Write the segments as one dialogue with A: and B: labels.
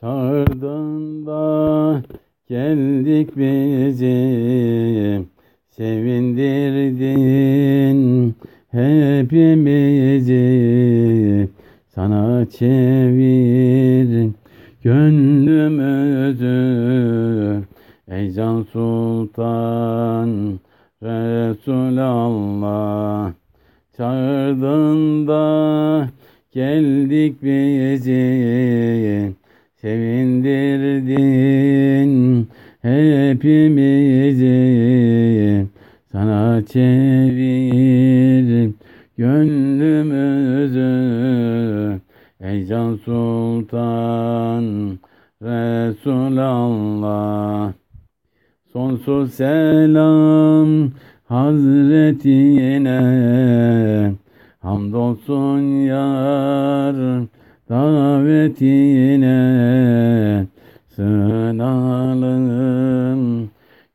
A: Çağırdın geldik bizi Sevindirdin hepimizi. Sana çevir gönlümüzü Ey Can Sultan Resulallah. Çağırdın geldik bizi Sevindirdin hepimizi. Sana çevir gönlümüzü Ey Can Sultan Resulallah. Sonsuz selam Hazretine Hamdolsun yar davetine sığınalım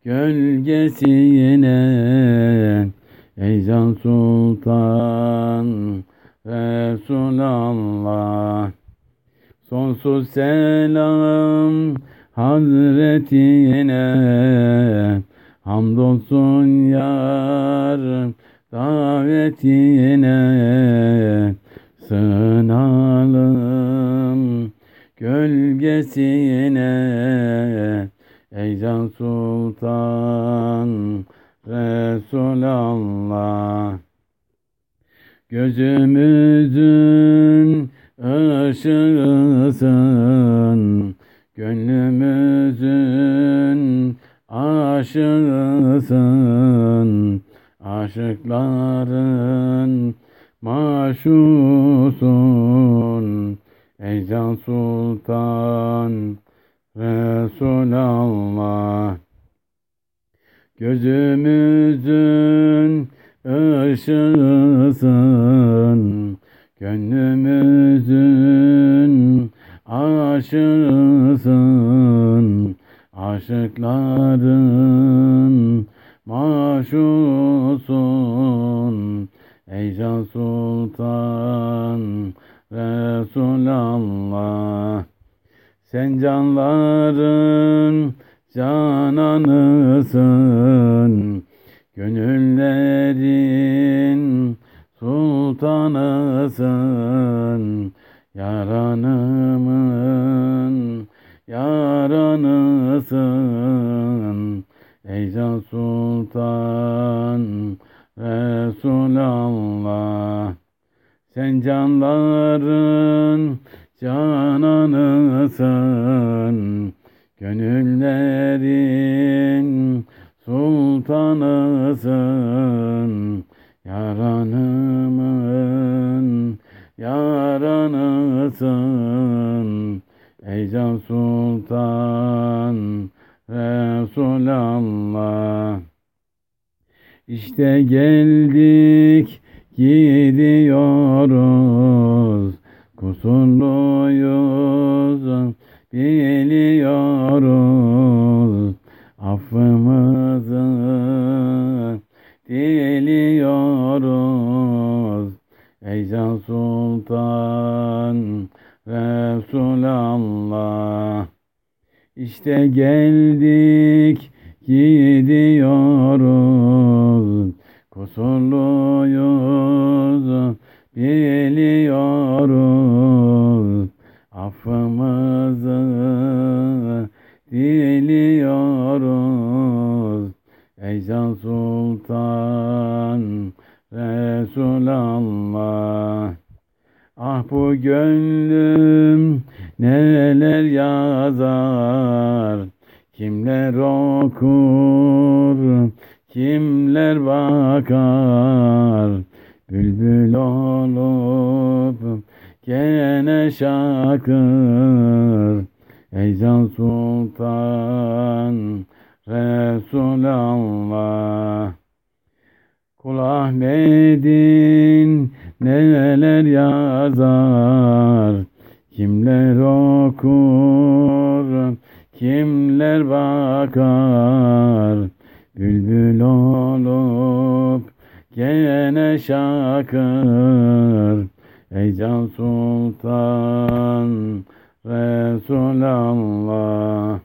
A: gölgesine. Ey Can Sultan Resulallah Sonsuz selam Hazretine. Hamdolsun yar davetine sığınalım gölgesine Ey Can Sultan Resulallah. Gözümüzün ışığısın Gönlümüzün aşığısın. Aşıkların maşusun Ey Can Sultan Resulallah. Gözümüzün ışığısın Gönlümüzün aşığısın Aşıkların maşusun. Ey Can Sultan Resulallah. Sen canların cananısın. Gönüllerin sultanısın. Yaranımın yaranısın. Ey Can Sultan Resulallah Sen canların cananısın Gönüllerin sultanısın Yaranımın yaranısın. Ey Can Sultan Resulallah İşte geldik gidiyoruz Kusurluyuz biliyoruz Affımızı. Diliyoruz Ey Can Sultan Resulallah. İşte geldik gidiyoruz Kusurluyuz biliyoruz. Affımızı diliyoruz. Ey Can Sultan Resulallah. Ah bu gönlüm neler yazar Kimler okur, kimler bakar? Bülbül olup gene şakır. Ey Can Sultan Resulallah. Kul Ahmet'in neler yazar? Kimler okur, kimler bakar Bülbül olup gene şakır. Ey Can Sultan Resulallah